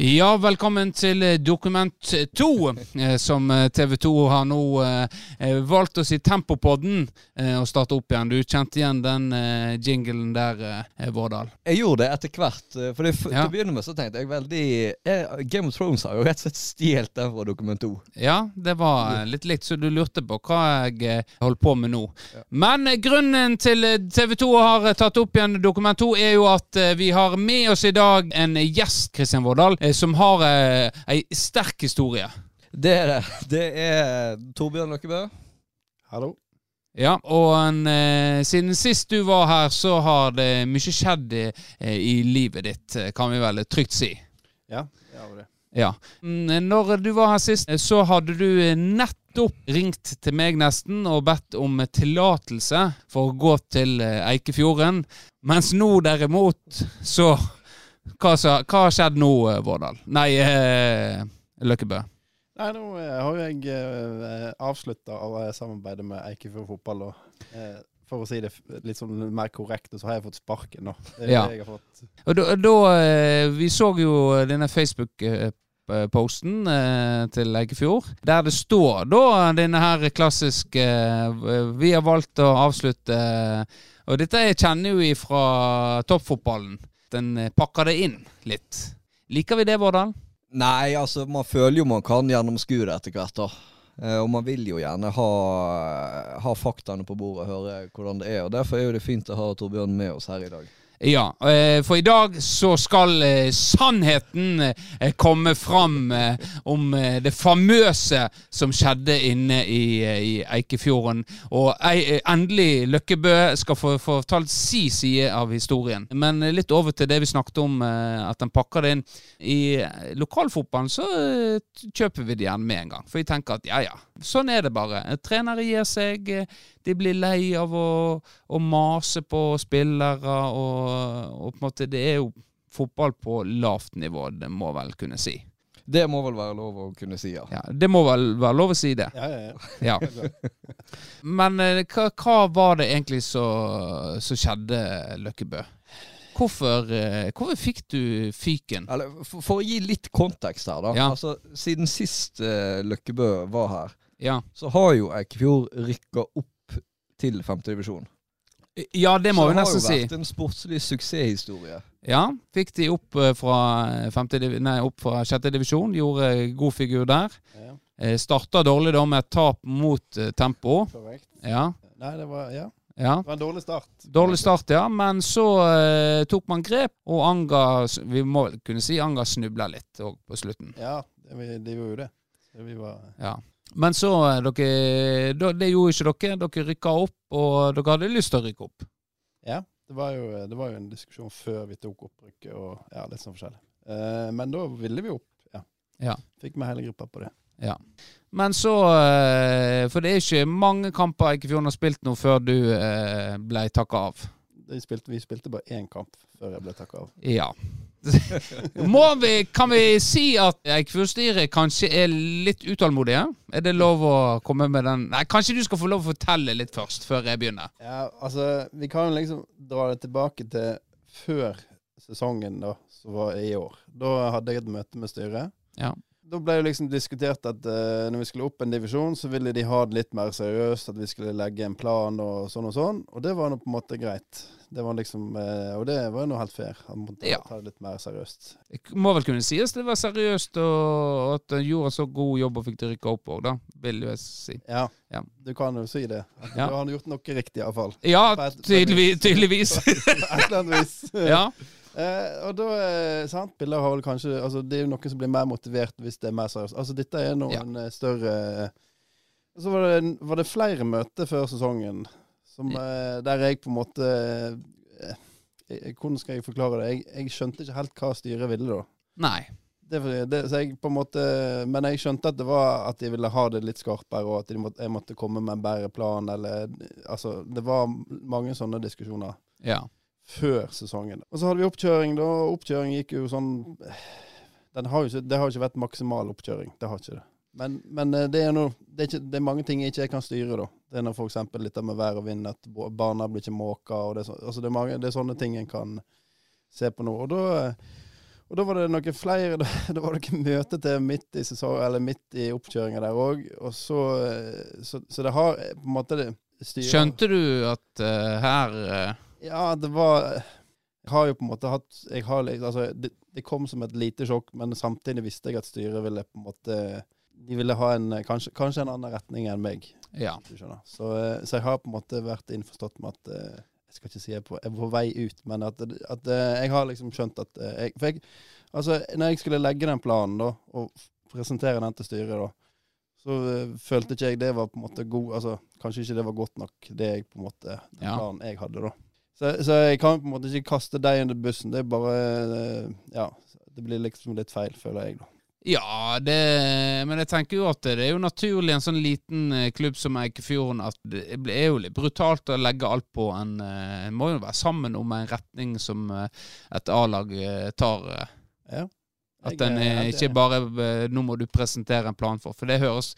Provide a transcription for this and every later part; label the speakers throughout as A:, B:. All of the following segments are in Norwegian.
A: Ja, velkommen til eh, Dokument 2, eh, som TV 2 har nå eh, valgt å si Tempopodden å starte opp igjen. Du kjente igjen den jinglen der, Vårdal?
B: Jeg gjorde det etter hvert. For det, ja. til å begynne med så tenkte jeg veldig Game of Thrones har jo rett og slett stjålet den fra Dokument 2.
A: Ja, det var litt likt, så du lurte på hva jeg holdt på med nå. Ja. Men grunnen til TV 2 har tatt opp igjen Dokument 2, er jo at vi har med oss i dag en gjest, Kristian Vårdal. Eh, som har eh, ei sterk historie.
B: Det er det. Det er Torbjørn Løkkebø.
C: Hallo.
A: Ja, og en, eh, siden sist du var her, så har det mye skjedd i, eh, i livet ditt, eh, kan vi vel trygt si.
C: Ja, det har det.
A: Ja. Mm, når du var her sist, så hadde du nettopp ringt til meg nesten og bedt om tillatelse for å gå til Eikefjorden. Mens nå derimot, så hva, har skjedd nå, eh, Vårdal? Nei, eh, Løkkebø.
C: Nei, nå eh, har jo jeg eh, avslutta samarbeidet med Eikefjord fotball. Og, eh, for å si det litt sånn mer korrekt, så har jeg fått sparken nå.
A: Ja. Og da, da, eh, Vi så jo denne Facebook-posten eh, til Eikefjord, der det står da denne her klassiske Vi har valgt å avslutte Og dette jeg kjenner jo fra toppfotballen en eh, pakker det inn litt. Liker vi det, Vårdal?
B: Nei, altså man føler jo man kan gjennomskue det etter hvert. da. Eh, og man vil jo gjerne ha, ha faktaene på bordet og høre hvordan det er. og Derfor er det fint å ha Torbjørn med oss her i dag.
A: Ja, eh, for i dag så skal eh, sannheten eh, komme fram om det famøse som skjedde inne i, Eikefjorden. Og endelig Løkkebø skal få fortalt si side av historien. Men litt over til det vi snakket om, at den pakker det inn. I lokalfotballen så kjøper vi det gjerne med en gang. For vi tenker at ja ja, sånn er det bare. Trenere gir seg. De blir lei av å, å mase på spillere, og, og, på en måte Det er jo fotball på lavt nivå, det må vel kunne si.
B: Det må vel være lov å kunne si, ja.
A: ja det må vel være lov å si det.
C: Ja, ja, ja.
A: ja. Men eh, hva, hva, var det egentlig som skjedde, Løkkebø? Hvorfor, eh, hvorfor, fikk du fyken?
B: Eller, for, for, å gi litt kontekst her, da. Ja. Altså, siden sist uh, Løkkebø var her, ja. så har jo Eikefjord rykka opp til femtedivisjon.
A: Ja, det må vi nesten si. Så
B: det har jo vært en sportslig suksesshistorie.
A: Ja, fikk de opp eh, fra, femte, nei, opp fra sjette divisjon. Gjorde god figur der. Ja. Eh, Starta dårlig da med et tap mot Tempo.
C: Korrekt.
A: Ja.
C: Nei, det var Ja.
A: Ja.
C: Det var en dårlig start.
A: Dårlig start, ja. Men så uh, tok man grep, og Anga Vi må kunne si Anga snubla litt på slutten.
C: Ja, de, de gjorde jo det. vi var
A: ja. Men så eh, dere, Det gjorde ikke dere. Dere rykka opp, og dere hadde lyst til å rykke opp.
C: Ja, det var jo, det var jo en diskusjon før vi tok opprykket, og ja, litt sånn forskjellig. Eh, men da ville vi opp, ja. ja. Fikk med hele gruppa på det.
A: Ja. Men så eh, For det er ikke mange kamper Eikefjorden har spilt nå før du eh, ble takka av.
C: Spilte, vi spilte bare én kamp før jeg ble takka av.
A: Ja. Vi, kan vi si at Eikfjordstyret kanskje er litt utålmodige? Er det lov å komme med den Nei, Kanskje du skal få lov å fortelle litt først, før jeg begynner?
C: Ja, altså, Vi kan liksom dra det tilbake til før sesongen da, som var i år. Da hadde jeg et møte med styret. Ja. Da ble det liksom diskutert at uh, når vi skulle opp en divisjon, så ville de ha det litt mer seriøst. At vi skulle legge en plan og sånn og sånn. Og det var nå på en måte greit. Det var liksom, eh, og det var jo noe helt fair. Han måtte ja. ta det litt mer seriøst.
A: Det må vel kunne sies det var seriøst, og at han gjorde så god jobb og fikk det rykka opp òg, da. Vil jeg si.
C: Ja, ja, du kan jo si det. At ja. Du har gjort noe riktig, iallfall.
A: Ja, tydeligvis. tydeligvis.
C: ja. Eh, og da, eh, sant, Bilder har vel kanskje altså Det er jo noen som blir mer motivert hvis det er mer seriøst. Altså Dette er noen ja. Eh, større Så var det, var det flere møter før sesongen som, uh, der jeg på en måte uh, Hvordan skal jeg forklare det? Jeg, jeg, skjønte ikke helt hva styret ville da.
A: Nei.
C: Det, det, jeg måte, men jeg skjønte at det var at de ville ha det litt skarpere, og at måtte, jeg måtte komme med en bedre plan. Eller, altså, det var mange sånne diskusjoner ja. før sesongen. Og så hadde vi oppkjøring, da. Oppkjøring gikk jo sånn har jo ikke, Det har jo ikke vært maksimal oppkjøring. Det har ikke det. Men, men eh, det, er noe, det, er ikke, det, er mange ting jeg ikke kan styre, da. Det er f.eks. litt med vær og vind, at barna blir ikke måka. Og det, altså det, er mange, det er sånne ting en kan se på nå. Og da, Og da var det noen flere Da var det noen møte til midt i sesong, eller midt i oppkjøringa der òg. Og så, så, så det har på en måte
A: styret Skjønte du at uh, her uh...
C: Ja, det var Jeg har jo på en måte hatt jeg har, altså, det, det, kom som et lite sjokk, men samtidig visste jeg at styret ville på en måte De ville ha en kanskje, kanskje en annen retning enn meg.
A: Ja.
C: Så, så, jeg har på en måte vært innforstått med at uh, jeg skal ikke si jeg er på, jeg er på vei ut, men at, at, eh, jeg har liksom skjønt at eh, jeg, For jeg, altså, når jeg skulle legge den planen da, og presentere den til styret, da, så følte ikke jeg det var på en måte god altså, Kanskje ikke det var godt nok, det jeg på en måte, den ja. planen jeg hadde, da. Så, så, jeg kan på en måte ikke kaste deg under bussen. Det er bare Ja, det blir liksom litt feil, føler jeg, da.
A: Ja, det, men jeg tenker jo at det er jo naturlig en sånn liten eh, klubb som Eikefjorden at det er jo litt brutalt å legge alt på en En eh, må jo være sammen om en retning som eh, et A-lag tar.
C: Ja.
A: At den er ikke bare Nå må du presentere en plan for. For det høres,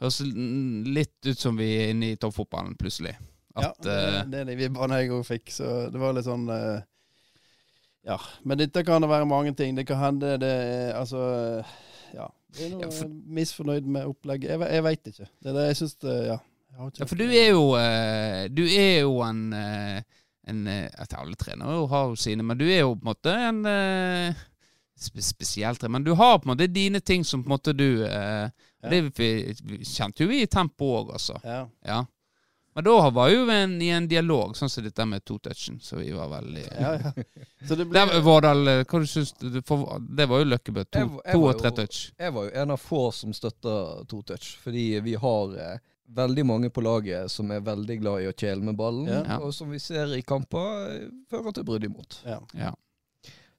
A: høres litt ut som vi er inne i toppfotballen plutselig.
C: At, ja, det, det er de vibbene jeg òg fikk. Så det var litt sånn ja, men dette kan det være mange ting. Det kan hende det er Altså, ja. Jeg er noe ja, for... misfornøyd med opplegget. Jeg, jeg veit ikke. Det er det jeg syns Ja.
A: ja, for du er jo uh, Du er jo en, uh, en uh, Alle trenere har jo sine, men du er jo på en måte en spesiell spesielt Men du har på en måte dine ting som på en måte du ja. Det kjente jo vi i tempo òg, altså.
C: Ja.
A: ja. Men da var jo en, i en dialog, sånn som dette med to-touchen, så vi var veldig
C: ja, ja.
A: Så det ble... Der, Vårdal, hva du syns Det var jo Løkkebø. To, to og tre touch.
B: Jeg var jo en av få som støtter to-touch, fordi vi har eh, veldig mange på laget som er veldig glad i å kjele med ballen, ja. og som vi ser i kamper, eh, fører til brudd imot.
A: Ja.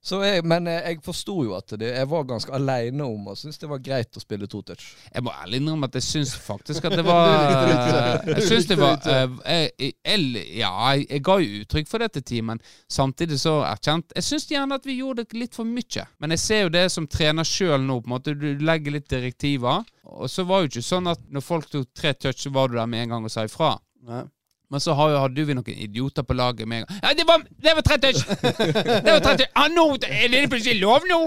B: Jeg, men eh, jeg forsto jo at det, jeg var ganske aleine om å synes det var greit å spille to touch.
A: Jeg må ærlig innrømme at jeg syns faktisk at det var Jeg syns det var eh, jeg, jeg, Ja, jeg, ga jo uttrykk for det til teamen, samtidig så erkjent Jeg syns gjerne at vi gjorde det litt for mye. Men jeg ser jo det som trener sjøl nå, på en måte. Du legger litt direktiver. Og så var jo ikke sånn at når folk tok tre touch, så var du der med en gang og sa ifra.
C: Nei.
A: Men så hadde vi noen idioter på laget med en gang. Ja, det var, det var 30! Det var 30. Ah, no, er det plutselig lov nå?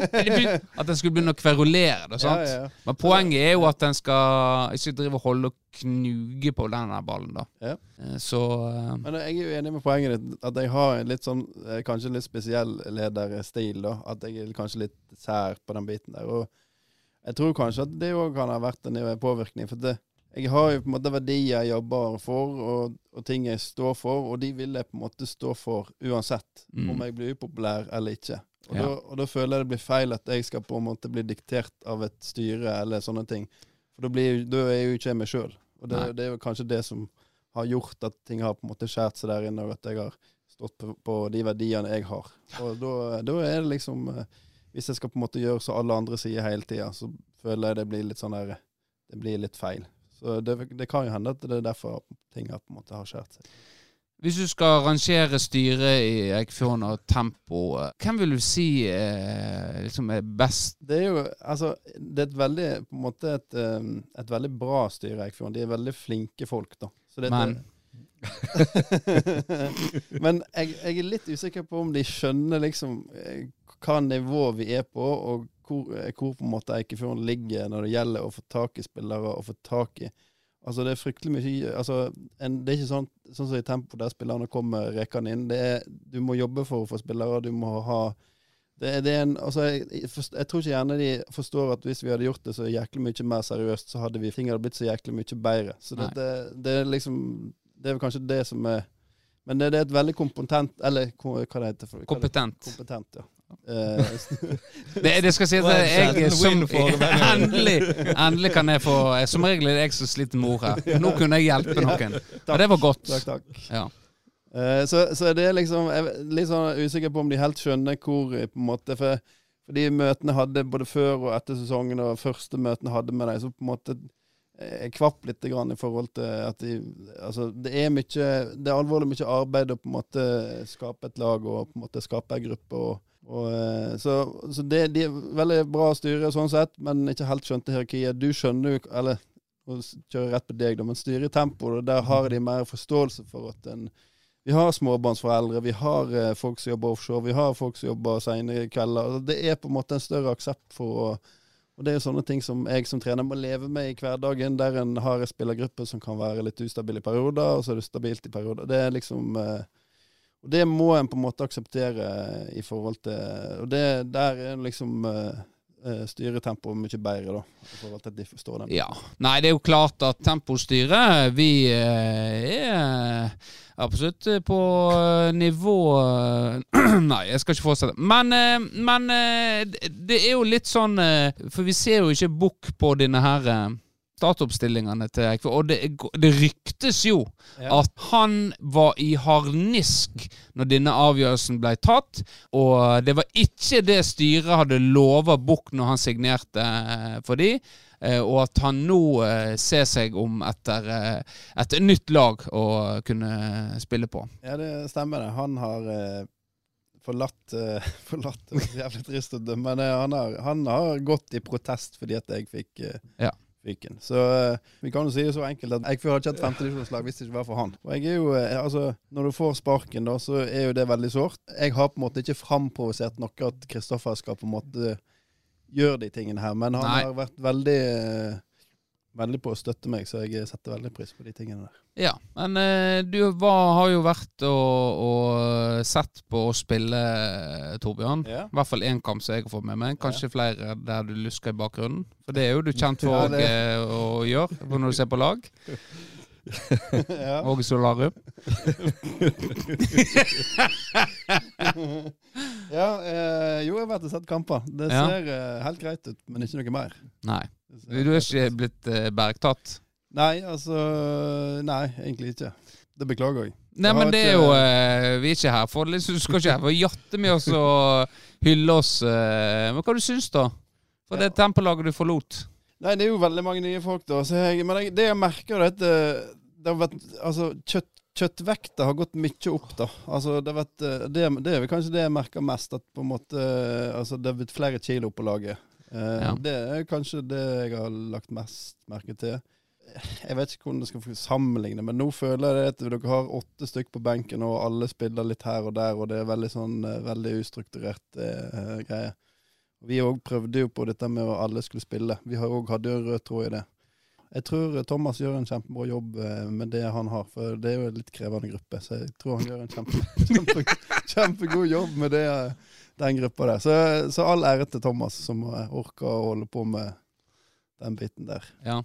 A: At den skulle begynne å kverulere. Da, sant? Ja, ja. Men poenget er jo at den skal ikke drive og holde og knuge på denne ballen. da.
C: Ja.
A: Eh, så uh,
C: Men jeg er jo enig med poenget ditt. At jeg har en litt sånn, kanskje kanskje litt spesiell lederstil. da. At jeg er kanskje litt sær på den biten der. Og jeg tror kanskje at det òg kan ha vært en påvirkning. for det jeg har jo på en måte verdier jeg jobber for, og, og, ting jeg står for, og de vil jeg på en måte stå for uansett mm. om jeg blir upopulær eller ikke. Og, ja. da, og, da, føler jeg det blir feil at jeg skal på en måte bli diktert av et styre eller sånne ting. For da, blir, da er jeg jo ikke meg sjøl. Og det, det, er jo kanskje det som har gjort at ting har på en måte skjært seg der inne, og at jeg har stått på, på de verdiene jeg har. Og da, da, er det liksom eh, Hvis jeg skal på en måte gjøre som alle andre sier hele tida, så føler jeg det blir litt sånn der Det blir litt feil. Så det, det, kan jo hende at det er derfor ting har på en måte har skjært seg.
A: Hvis du skal rangere styret i Eikfjorden og tempo, hvem vil du si eh, liksom er best?
C: Det er jo altså, det er et veldig på en måte et, um, et veldig bra styre i Eikfjorden. De er veldig flinke folk, da.
A: Men
C: Men jeg, jeg, er litt usikker på om de skjønner liksom eh, hva nivå vi er på, og hvor, eh, hvor på en måte Eikefjorden ligger når det gjelder å få tak i spillere og få tak i Altså Det er fryktelig mye altså en, Det er ikke sånn, sånn som i tempo der spillerne kommer rekende inn. Det er, du må jobbe for å få spillere, du må ha det, det en, altså jeg, jeg, tror ikke gjerne de forstår at hvis vi hadde gjort det så jæklig mye mer seriøst, så hadde vi ting hadde blitt så jæklig mye bedre. Så det, det, det, er liksom Det er kanskje det som er Men det, er et veldig kompetent Eller hva det heter det?
A: Kompetent.
C: Kompetent, ja.
A: Eh, det, det, skal sies at jeg som endelig, endelig kan jeg få Som regel er det jeg som sliter med ord her. Nå kunne jeg hjelpe noen. Og det var godt.
C: Takk, takk.
A: Ja.
C: Uh, så, så det er liksom Jeg er litt sånn usikker på om de helt skjønner hvor på en måte For, for de møtene hadde både før og etter sesongen, og første møtene hadde med dem, så på en måte jeg kvapp litt grann i forhold til at de Altså, det er mye Det er alvorlig mye arbeid å på en måte skape et lag og på en måte skape ei gruppe. og og, eh, så, så det, de er veldig bra styre sånn sett, men ikke helt skjønte hierarkiet. Du skjønner jo Eller å kjøre rett på deg, da, men styre i tempo, der har de mer forståelse for at en vi har småbarnsforeldre, vi har eh, folk som jobber offshore, vi har folk som jobber seine kvelder. Altså, det er på en måte en større aksept for å og Det er jo sånne ting som jeg som trener må leve med i hverdagen, der en har en spillergruppe som kan være litt ustabil i perioder, og så er det stabilt i perioder. Det er liksom eh, Og det må en på en måte akseptere i forhold til Og det der er liksom eh, eh styretempoet mye bedre, da. I forhold til at de forstår den.
A: Ja. Nei, det er jo klart at tempostyret Vi eh, er absolutt eh, på eh, nivå eh, Nei, jeg skal ikke fortsette. Men, men, det er jo litt sånn For vi ser jo ikke bukk på denne her startoppstillingene til Eikvåg. Og det, det, ryktes jo ja. at han var i harnisk når denne avgjørelsen ble tatt. Og det var ikke det styret hadde lova Buch når han signerte for de. Eh, og at han nå eh, ser seg om etter eh, et nytt lag å kunne spille på.
C: Ja, det stemmer det. Han har forlatt, forlatt Det er jævlig trist å dømme, men han har, han har, gått i protest fordi at jeg fikk ja. Viken. Så vi kan jo si det så enkelt at jeg hadde ikke hatt femtedivisjonslag hvis det ikke var for han. Og jeg er jo, altså, Når du får sparken, da, så er jo det veldig sårt. Jeg har på en måte ikke framprovosert noe at Kristoffer skal på en måte gjøre de tingene her. Men han Nei. har vært veldig veldig på å støtte meg, så jeg setter veldig pris på de tingene der.
A: Ja, men eh, du var, har jo vært og, og, sett på å spille, Torbjørn. Ja. I hvert fall én kamp som jeg har fått med meg. Kanskje ja. flere der du lusker i bakgrunnen. For det er jo du kjent for ja, det... å, å gjøre når du ser på lag. ja. Og Solarium.
C: ja, eh, jo, jeg har vært og sett kamper. Det ja. ser eh, helt greit ut, men ikke noe mer.
A: Nei. Du er ikke blitt eh, bergtatt?
C: Nei, altså Nei, egentlig ikke. Det beklager jeg.
A: Nei, men det er jo uh, Vi er ikke her for det. Du skal ikke her for å jatte med oss og hylle oss. Uh, men hva du syns da? For ja. det tempolaget du forlot?
C: Nei, det er jo veldig mange nye folk, da. Jeg, men jeg, det jeg merker, det, det har vært Altså, kjøtt kjøttvekta har gått mye opp, da. Altså, det, vet, det, det, er kanskje det jeg merker mest, at på en måte altså, det har blitt flere kilo på laget. Eh, ja. Det er kanskje det jeg har lagt mest merke til. Jeg vet ikke hvordan det skal sammenligne, men nå føler jeg at dere har åtte stykk på benken, og alle spiller litt her og der, og det er veldig sånn eh, veldig ustrukturert eh, greie. Vi òg prøvde jo på dette med at alle skulle spille. Vi har òg hatt en rød tråd i det. Jeg tror Thomas gjør en kjempebra jobb eh, med det han har, for det er jo en litt krevende gruppe. Så jeg tror han gjør en kjempe, kjempe, kjempegod jobb med det, den gruppa der. Så, så, all ære til Thomas, som orker å holde på med den biten der.
A: Ja.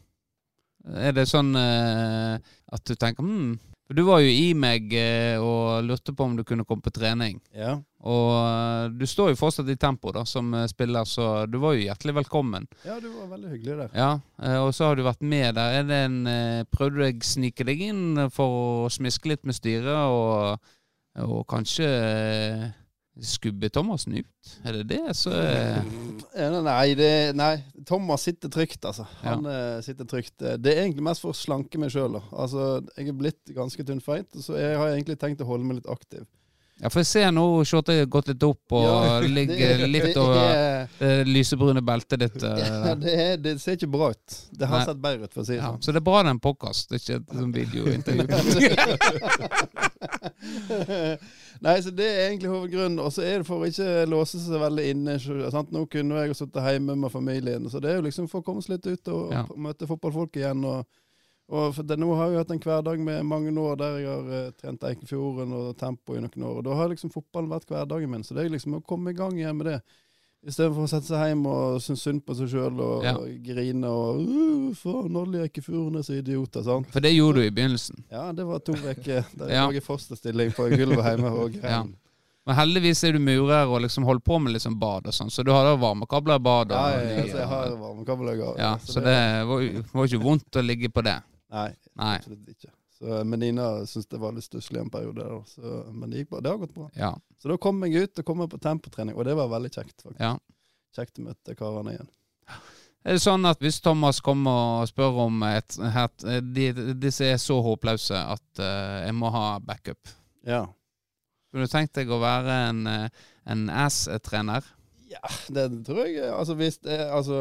A: Er det sånn uh, at du tenker hm, Du var jo i meg uh, og lurte på om du kunne komme på trening.
C: Ja.
A: Og uh, du står jo fortsatt i tempo da, som spiller, så du var jo hjertelig velkommen.
C: Ja, du var veldig hyggelig der.
A: Ja, Og så har du vært med der. Er det en, prøvde du deg snike deg inn for å smiske litt med styret, og, og kanskje Skubbe Thomassen ut? Er det det? Så
C: nei, det, nei, Thomas sitter trygt, altså. Han ja. uh, sitter trygt. Det er egentlig mest for å slanke meg sjøl. Altså, jeg er blitt ganske tynnfeit, så jeg har egentlig tenkt å holde meg litt aktiv.
A: Ja, for jeg ser nå skjorta har gått litt opp og ja, ligger det, litt over det lysebrune beltet ditt.
C: Ja, det, er, det, ser ikke bra ut. Det har Nei. sett bedre ut, for å si det sånn.
A: Så det er bra det er en podkast, ikke et sånn videointervju.
C: Nei, så det er egentlig hovedgrunnen. Og så er det for å ikke låse seg veldig inne. Sant? Nå kunne jeg sittet hjemme med familien, så det er jo liksom for å komme seg litt ut og ja. møte fotballfolk igjen. og og det, Nå har jeg hatt en hverdag med mange år der jeg har uh, trent Eikefjorden og tempo i noen år. og Da har liksom fotballen vært hverdagen min. Så det er liksom å komme i gang igjen med det. Istedenfor å sette seg hjem og synes synd på seg sjøl og, ja. og, grine og uh, faen, alle Eikefjorden er så idioter. sant?
A: For det gjorde du i begynnelsen?
C: Ja, det var to uker. Der jeg lå i fosterstilling på gulvet hjemme og grein. Ja.
A: Men heldigvis er du murer og liksom holder på med liksom bad og sånn, så du har da varmekabler i badet?
C: Ja, ja, ja, så jeg har varmekabler i badet.
A: Ja, så, så det, det var, var ikke vondt å ligge på det?
C: Nei, Nei. absolutt ikke. Så, men Nina syntes det var litt stusslig en periode. Så, men det gikk bra. Det har gått bra.
A: Ja.
C: Så da kom jeg ut og kom på tempotrening, og det var veldig kjekt. faktisk. Ja. Kjekt å møte karene igjen.
A: Er det sånn at hvis Thomas kommer og spør om et, et, de, disse er så håpløse at uh, jeg må ha backup
C: Ja.
A: Kunne du tenkt deg å være en, eh, en ass-trener?
C: Ja, det tror jeg. Altså hvis det, altså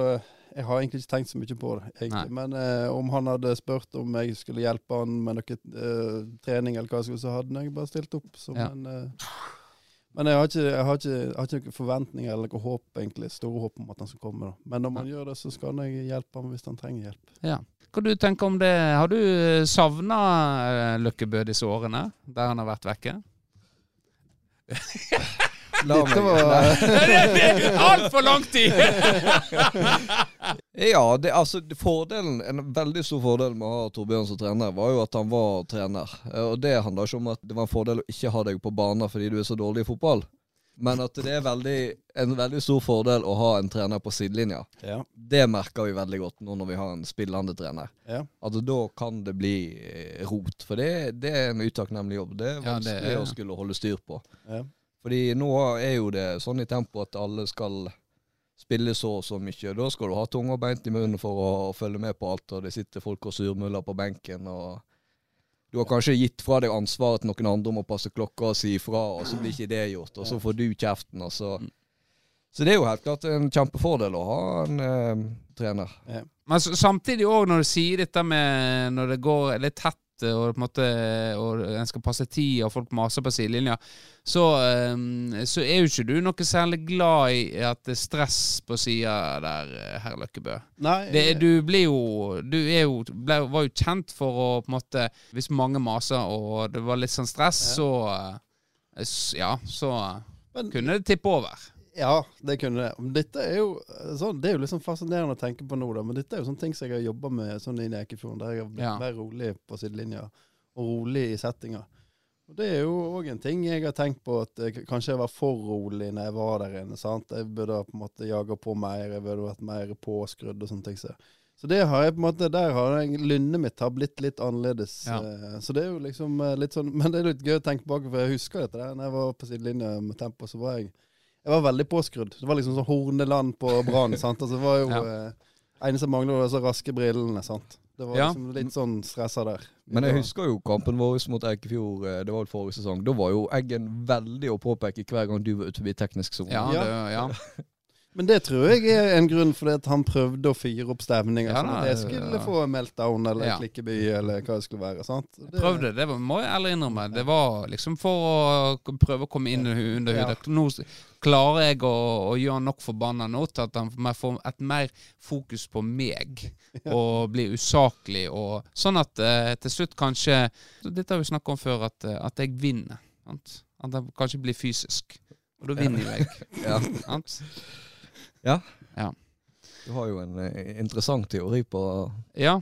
C: Jeg har egentlig ikke tenkt så mye på det. egentlig. Men eh, om han hadde spurt om jeg skulle hjelpe han med noe eh, trening, eller hva skulle, så hadde jeg bare stilt opp. Så, ja. Men, Eh, men jeg har, ikke, jeg, har ikke, jeg har ikke noen forventninger eller noe håp, egentlig, store håp om at han skal komme. Da. Men man ja. gjør det, så skal jeg hjelpe ham hvis han trenger hjelp.
A: Ja. Hva du tenker om det? Har du savna eh, Løkkebø disse årene, der han har vært vekke?
B: La meg var
A: Altfor lang tid!
B: ja, det, altså fordelen, en veldig stor fordel med å ha Torbjørn som trener, var jo at han var trener. Og det handler ikke om at det var en fordel å ikke ha deg på banen fordi du er så dårlig i fotball. Men at det er veldig, en veldig stor fordel å ha en trener på sidelinja. Ja. Det merker vi veldig godt nå når vi har en spillende trener. Ja. At da kan det bli eh, rot. For det, det er en utakknemlig jobb. Det er vanskelig ja, det er, å skulle holde styr på. Fordi nå er jo det sånn i tempo at alle skal spille så og så mye. Da skal du ha tunga beint i munnen for å, følge med på alt, og det sitter folk og surmuler på benken. og Du har kanskje gitt fra deg ansvaret til noen andre om å passe klokka og si ifra, og så blir ikke det gjort, og så får du kjeften. og så... Så det er jo helt klart en kjempefordel å ha en eh, trener. Ja.
A: Men samtidig òg, når du sier dette med når det går litt tett og, på en måte, og en skal passe tid, og folk maser på sidelinja, så, um, så, er jo ikke du noe særlig glad i at det er stress på sida der, herr Løkkebø. Nei, det, du blir jo Du jo, ble, var jo kjent for å på en måte Hvis mange maser og det var litt sånn stress, ja. så Ja, så Men, kunne det tippe over.
C: Ja, det kunne det. Men dette er jo sånn, det er jo liksom fascinerende å tenke på nå, da. Men dette er jo sånne ting som jeg har jobba med sånn i Eikefjorden, der jeg har blitt ja. mer rolig på sidelinja og rolig i settinga. Og Det er jo òg en ting jeg har tenkt på, at jeg, kanskje jeg var for rolig når jeg var der inne. sant? Jeg burde på en måte jaga på mer, jeg burde vært mer påskrudd og sånne ting. Så. så det har jeg på en måte, der har jeg, lynnet mitt har blitt litt annerledes. Ja. Eh, så det er jo liksom eh, litt sånn Men det er litt gøy å tenke tilbake, for jeg husker dette der. Når jeg var på sidelinja med tempo, så var jeg jeg var veldig påskrudd. Det var liksom sånn Horneland på Brann. sant? Altså, det var jo ja. eh, Eneste som manglet, var så raske brillene. sant? Det var ja. liksom litt sånn stressa der.
B: Men jeg husker jo kampen vår mot Eikefjord, eh, det var vel forrige sesong. Da var jo Eggen veldig å påpeke hver gang du var ute forbi teknisk sone.
A: Ja, det, ja.
C: Men det tror jeg er en grunn for at han prøvde å fyre opp stemninga. Ja, sånn at jeg skulle få meltdown eller ja. klikkeby eller hva det skulle være. sant?
A: Det, prøvde, det var, må jeg ærlig innrømme. Det var liksom for å prøve å komme inn under hudet. Nå klarer jeg å, å gjøre nok forbanna nå til at han får et mer fokus på meg og blir usaklig. Og, sånn at eh, til slutt kanskje Dette har vi snakket om før, at, uh, at jeg vinner. Sant? At jeg kanskje blir fysisk. Og da vinner jeg. ja. Sant?
B: Ja. ja. Du har jo en uh, interessant teori på
A: Ja,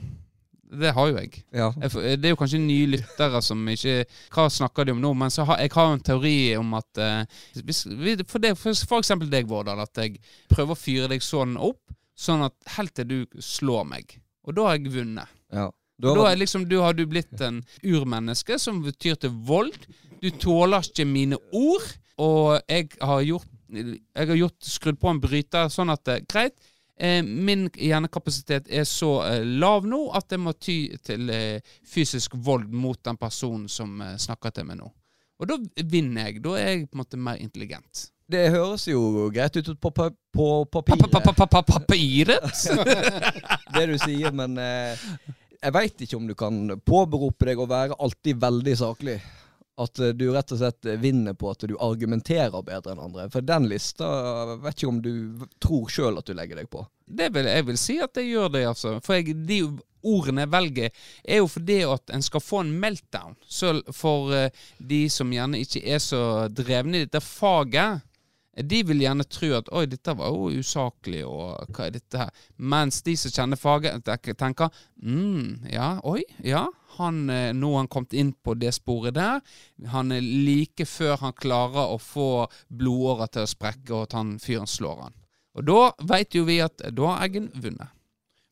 A: det har jo jeg. Ja. Det er jo kanskje nye lyttere som ikke Hva snakker de om nå? Men så har, jeg har en teori om at uh, hvis, For, det, for, for eksempel deg, Vårdal, at jeg prøver å fyre deg sånn opp, sånn at helt til du slår meg. Og da har jeg vunnet. Ja. Da, da er liksom, du har du blitt en urmenneske som betyr til vold. Du tåler ikke mine ord, og jeg har gjort jeg har gjort, skrudd på en bryter sånn at eh, greit, eh, min hjernekapasitet er så eh, lav nå at jeg må ty til fysisk vold mot den personen som snakker til meg nå. Og da vinner jeg. Da er jeg på en måte mer intelligent.
B: Det høres jo greit ut på, på, på papiret.
A: Papiret?
B: det du sier, men eh, jeg veit ikke om du kan påberope deg å være alltid veldig saklig. At eh, du rett og slett vinner på at du argumenterer bedre enn andre. For den lista vet ikke om du tror sjøl at du legger deg på.
A: Det vil, jeg vil si at jeg gjør det, altså. For jeg, de ordene jeg velger, er jo fordi at en skal få en meltdown. Så for uh, de som gjerne ikke er så drevne i dette faget, de vil gjerne tro at 'oi, dette var jo usaklig', og 'hva er dette her'? Mens de som kjenner faget, tenker 'mm, ja, oi, ja'. Han, eh, nå har han kommet inn på det sporet der. Han er like før han klarer å få blodåra til å sprekke, og at han fyren slår han. Og da veit jo vi at da har Eggen vunnet.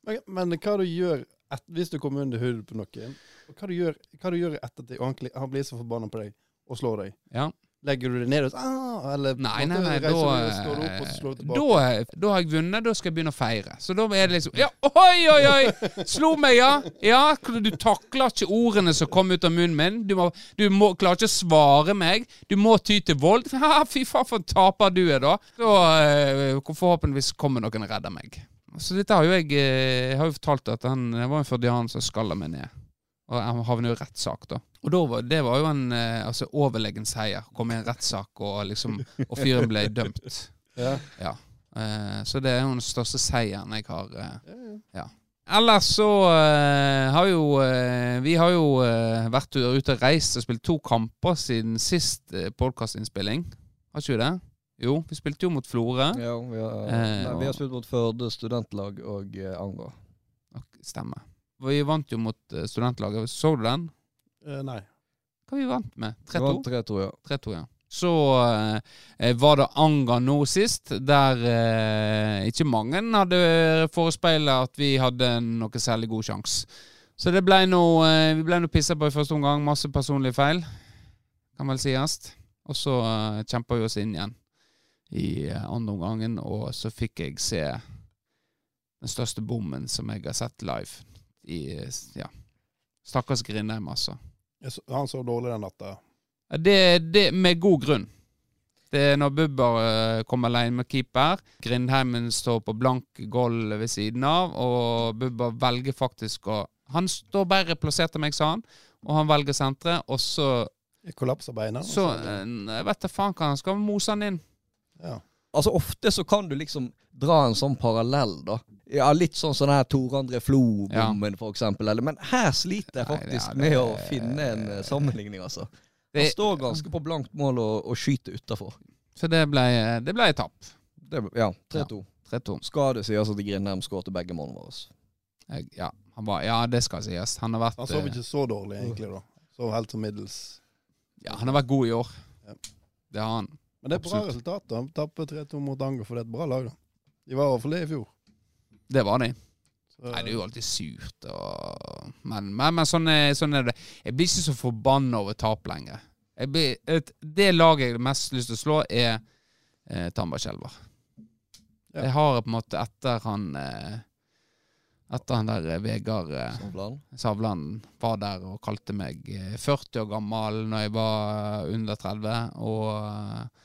C: Men, men, hva du gjør et, hvis du kommer under huden på noen? Hva du gjør, hva du gjør etter at han blir så forbanna på deg og slår deg? Ja. Legger du det ned og så, ah, eller
A: Nei, nei, nei, da, da, da, har jeg vunnet. Da skal jeg begynne å feire. Så da er det liksom Ja, oi, oi, oi! Slo meg, ja! Ja, Du takler ikke ordene som kom ut av munnen min. Du, må, du må, klarer ikke å svare meg. Du må ty til vold. Ha, fy faen, for en taper du er, da. Da uh, Forhåpentligvis kommer noen og redder meg. så dette har jo jeg Jeg har jo fortalt at han, det var en fordian som skalla meg ned. Og han havner jo i rettssak, da. Og da var, det var jo en altså, overlegen seier. Kom i en rettssak, og liksom Og fyren ble dømt.
C: Ja.
A: ja. så det er jo den største seieren jeg har. ja. Ellers så uh, har jo uh, Vi har jo uh, vært ute og reist og spilt to kamper siden sist uh, podkastinnspilling. Har ikke vi det? Jo, vi spilte jo mot Florø.
B: Ja, vi har, nei, vi har spilt mot Førde studentlag og uh, Anga.
A: Stemmer. Vi vant jo mot studentlaget. Så du den?
C: nei.
A: Hva vi vant med? 3-2?
B: 3-2, ja.
A: 3-2, ja. Så eh, var det Anga nå sist, der eh, ikke mange hadde forespeila at vi hadde noe særlig god sjanse. Så det ble noe, eh, vi ble nå pissa på i første omgang. Masse personlige feil, kan vel sies. Og så eh, kjempa vi oss inn igjen i eh, andre omgangen, og så fikk jeg se den største bommen som jeg har sett live. I, ja, Stakkars Grindheim, altså.
C: Han sov dårlig den natta?
A: Det, det med god grunn. Det er når Bubber uh, kommer alene med keeper. Grindheimen står på blank gulv ved siden av, og Bubber velger faktisk å Han står bedre plassert enn meg, sa han, og han velger senteret, og så
C: Kollapser beina?
A: Så uh, jeg vet da faen hva han skal mose han inn.
B: Ja. Altså Ofte så kan du liksom dra en sånn parallell, da. Ja, Litt sånn sånn her Tor André Flo-bommen, ja. eksempel. Men her sliter jeg faktisk Nei, ja, det, med å finne en uh, sammenligning, altså. Det, Han står ganske på blankt mål og, og skyter utafor.
A: Så det ble, det ble tap.
B: ja, 3-2. Ja, skal det sies at Grindheim skåret begge målene våre?
A: Ja, var, ja, det skal sies. Han har vært
C: Han sov ikke så dårlig, egentlig, da. Så helt som middels.
A: Ja, han har vært god i år. Ja. Det har han.
C: Men det er bra resultat. da Han tapper 3-2 mot Anger, for det er et bra lag. da De var overfor det i fjor.
A: Det var de. Så, Nei, det er jo alltid surt. Og... Men, men, men sånn, er, sånn, er, det. Jeg blir ikke så forbanna over tap lenger. Blir, et, det laget jeg har mest lyst til å slå, er eh, Tamba Ja. Jeg har på en måte etter han eh, Etter han der eh, Vegard eh,
B: Savland.
A: Savland var der og kalte meg 40 eh, år gammel når jeg var under 30, og,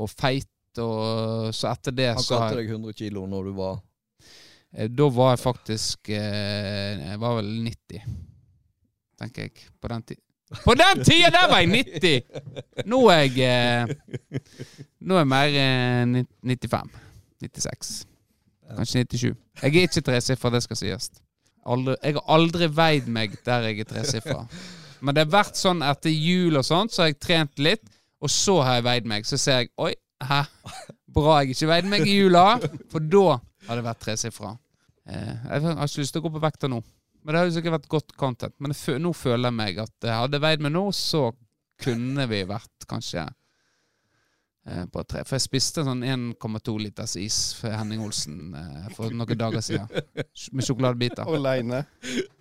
A: og feit. Og så etter det
B: Han kalte deg 100 kilo når du var
A: Eh, da var jeg faktisk eh, Jeg var vel 90, tenker jeg. På den tida. På den tida der var jeg 90! Nå er jeg eh, Nå er jeg mer 95. 96. Kanskje 97. Jeg er ikke tresifra, det skal sies. Aldri, jeg har aldri veid meg der jeg er tresifra. Men det har vært sånn etter jul og sånt, så har jeg trent litt, og så har jeg veid meg. Så ser jeg Oi, hæ? Bra jeg ikke veide meg i jula, for da har det vært tresifra. Eh, jeg har ikke lyst til å gå på vekta nå. Men det har jo sikkert vært godt content. Men nå føler jeg meg at jeg hadde veid meg nå, så kunne vi vært kanskje eh, på tre. For jeg spiste sånn 1,2 liters is for Henning Olsen eh, for noen dager siden. Med sjokoladebiter.
C: Aleine?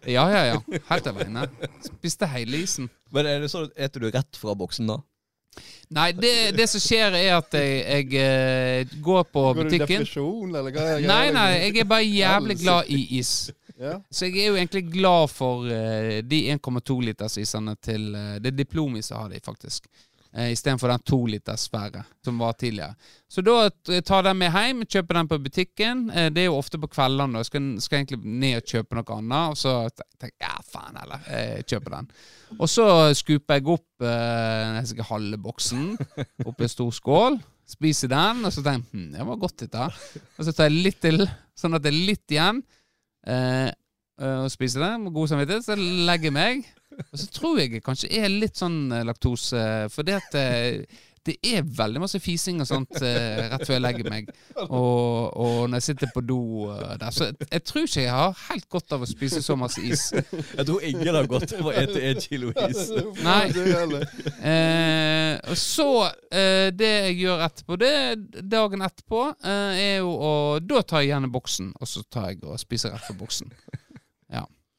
A: Ja, ja, ja. Helt aleine. Spiste hele isen.
B: Men er det sånn at Eter du rett fra boksen da?
A: Nei, det, det, som skjer, er at jeg, jeg, jeg går på
C: går
A: butikken.
C: Går du i depresjon, eller hva?
A: Nei, nei, jeg er bare jævlig glad i is. Ja. Så jeg er jo egentlig glad for uh, de 1,2 liters isene til uh, Det er diplomis jeg har de, faktisk eh, istedenfor den tolitersfære som var tidligere. Så da tar den med hjem, kjøper den på butikken. Eh, det er jo ofte på kveldene. Jeg skal, skal egentlig ned og kjøpe noe annet, og så tenker jeg ja, faen heller, jeg kjøper den. Og så skuper jeg opp eh, halve boksen oppi en stor skål. Spiser den, og så tenker jeg hm, det var godt dette. Og så tar jeg litt til, sånn at det er litt igjen. Eh, og spiser den med god samvittighet. Så legger jeg meg. Og så tror jeg jeg kanskje er litt sånn eh, laktose, for det at eh, det er veldig masse fising og sånt eh, rett før jeg legger meg. Og, og når jeg sitter på do der. Så jeg, jeg, tror ikke jeg har helt godt av å spise så masse is.
B: Jeg tror ingen har godt av å ete en kilo is.
A: Nei. Eh, og så eh, Det jeg gjør etterpå, det dagen etterpå, eh, er jo å Da tar jeg gjerne boksen, og så tar jeg og spiser rett fra boksen.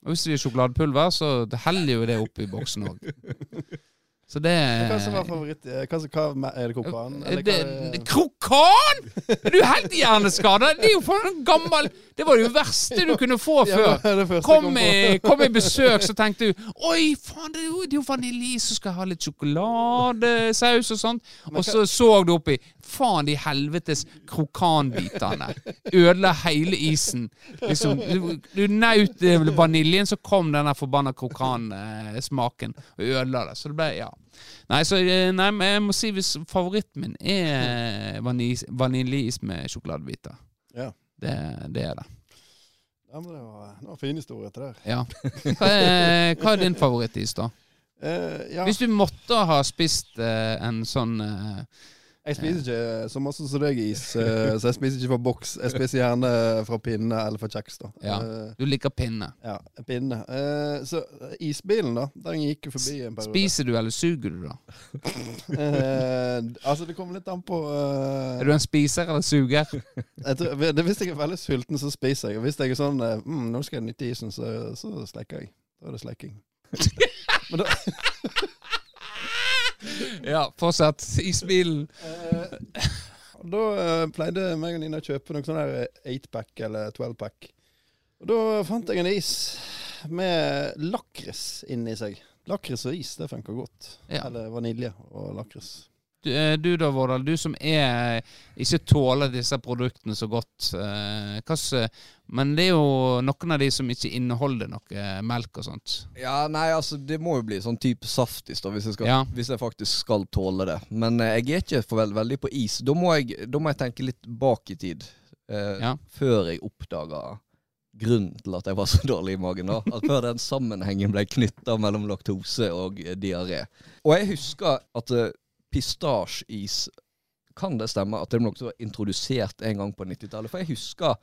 A: Og hvis det blir sjokoladepulver, så heller jo det oppi boksen òg. Så det
C: Hva som var favoritt? Eh, hva, hva, er det krokan?
A: Det, krokan?! Er du helt hjerneskada? Det er jo for en gammel Det var det jo verste du kunne få før. Ja, kom, i, kom i besøk, så tenkte du Oi, faen, det er jo, det er jo vaniljeis, så skal jeg ha litt sjokoladesaus og sånt. Og så så du oppi Faen, de helvetes krokanbitene. Ødela hele isen. Liksom, du, du naut vaniljen, så kom denne forbanna krokansmaken og ødela det. Så det ble Ja. Nei, så, eh, nei, jeg må si hvis favoritten min er vaniljeis med sjokoladebiter.
C: Ja.
A: Det, det, er det.
C: Ja, men det var, det var fin historie til der.
A: Ja. Hva er, hva er din favorittis, da?
C: Uh, ja.
A: Hvis du måtte ha spist uh, en sånn uh,
C: jeg spiser ikke så masse som deg is, eh, så jeg spiser ikke fra boks. Jeg spiser gjerne fra pinne eller fra kjeks. da.
A: Ja, Du liker pinne?
C: Ja, pinne. Eh, så isbilen, da, den gikk jo forbi en periode.
A: Spiser du, eller suger du, da?
C: eh, altså, det kommer litt an på uh...
A: Er du en spiser eller suger?
C: tror, det, hvis jeg er veldig sulten, så spiser jeg. Og hvis jeg er sånn mm, 'Nå skal jeg nytte isen', så, så slekker jeg. Da er det slekking. Men da
A: ja, fortsett. Isbilen.
C: Uh, da uh, pleide meg og Nina å kjøpe noe sånn 8-pack eller 12-pack. Og da fant jeg en is med lakris inni seg. Lakris og is, det funker godt. Ja. Eller vanilje og lakris.
A: Du, du da, Vårdal, du som er, ikke tåler disse produktene så godt. Eh, men det er jo noen av de som ikke inneholder noe melk og sånt.
B: Ja, nei, altså det må jo bli sånn type saftis da, hvis jeg, skal, ja. hvis jeg faktisk skal tåle det. Men eh, jeg er ikke for veld, veldig på is. Da må, jeg, da må jeg tenke litt bak i tid. Eh, ja. Før jeg oppdaga grunnen til at jeg var så dårlig i magen. da At Før den sammenhengen ble knytta mellom laktose og eh, diaré. Og jeg husker at pistasjeis Kan det stemme at det nok var introdusert en gang på 90-tallet? For jeg husker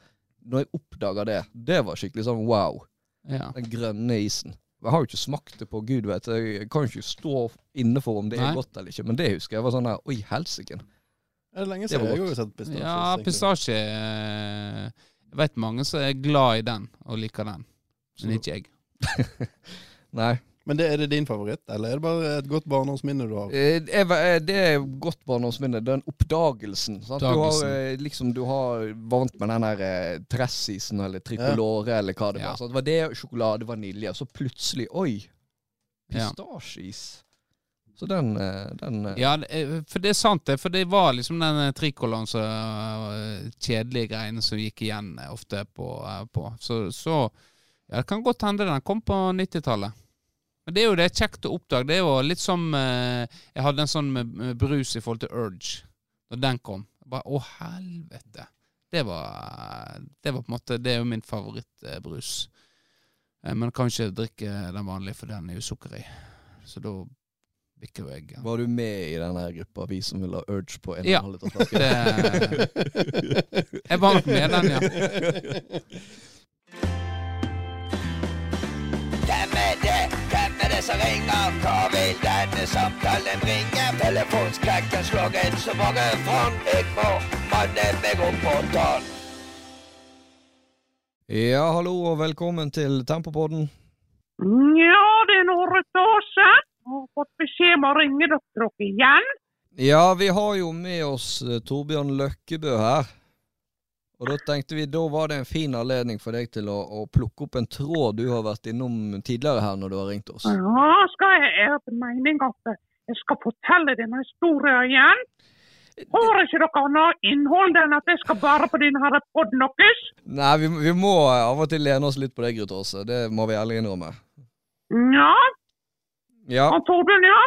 B: når jeg oppdaga det. Det var skikkelig sånn wow. Ja. Den grønne isen. Jeg har jo ikke smakt det på gud vet Jeg kan jo ikke stå inne for om det Nei. er godt eller ikke, men det husker jeg var sånn der Oi, helsike.
C: Er det lenge siden jeg har sett pistasje?
A: Ja, pistasje eh, Jeg vet mange som er glad i den og liker den, men ikke jeg.
B: Nei.
C: Men det, Er det din favoritt, eller er det bare et godt barndomsminne du har?
B: Eh, eh, det er et godt barndomsminne. Den oppdagelsen. Sant? Du har eh, liksom Du har vant med den der Tressisen eller Tricolore ja. eller hva det var. Ja. Det var det, sjokolade, vanilje, og så plutselig Oi! Pistasjeis. Så den, den,
A: Ja, for det er sant, det. For det var liksom den tricoloren så kjedelige greiene som gikk igjen ofte på. på. Så, så ja, det kan godt hende den kom på 90-tallet. Men det er jo det kjekt å oppdage. Det er jo litt som eh, Jeg hadde en sånn med, med, brus i forhold til Urge. Da den kom. Bare, Å, helvete. Det var, det var på en måte Det er jo min favorittbrus. Eh, men kan ikke drikke den vanlige, for den er jo sukker i. Så da bikker jo jeg.
B: Var du med i denne gruppa, vi som vil ha Urge på en ja. liter flaske?
A: Jeg var nok med den, ja. Som ringer? Hva vil denne samtalen bringe? Telefonskrekken slår inn så mange fond. Jeg må manne meg opp på tann.
B: Ja, hallo og velkommen til Tempopodden.
D: Ja, det er noen år siden. Har fått beskjed om å ringe dere igjen.
B: Ja, vi har jo med oss eh, Torbjørn Løkkebø her. Og da tenkte vi, da var det en fin anledning for deg til å, å, plukke opp en tråd du har vært innom tidligere her når du har ringt oss.
D: Ja, skal jeg, jeg har mening at jeg skal fortelle denne historien igjen. Har ikke dere annet innhold enn at jeg skal bare på denne poden deres?
B: Nei, vi, vi, må av og til lene oss litt på deg, Ruth Aase. Det må vi ærlig innrømme.
D: Ja.
B: ja.
D: Og Torbjørn, ja?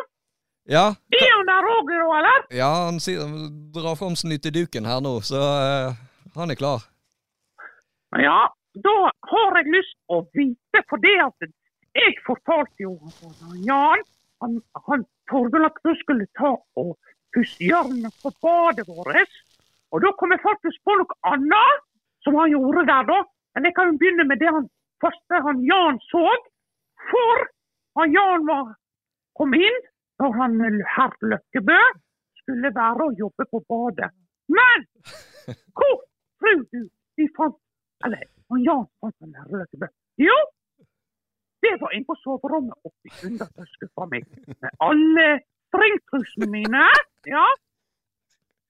B: Ja.
D: Er han der òg, eller?
B: Ja, han sier, drar fram snyteduken her nå, så uh, han er klar.
D: Ja, da har jeg lyst å vite, for det at jeg fortalte jo Jan han, han Torgunn at du skulle ta og pusse hjørnet på badet vårt. Og da kom jeg faktisk på noe annet som han gjorde der, da. Men jeg kan jo begynne med det han første han Jan så. For han Jan var, kom inn når han herr Løkkebø skulle være og jobbe på badet. Men hvor tror du de fant Eller og Jan fant den der Jo, det var inne på soverommet oppi undertøyskuffa mi. Med alle stringtrusene mine. Ja.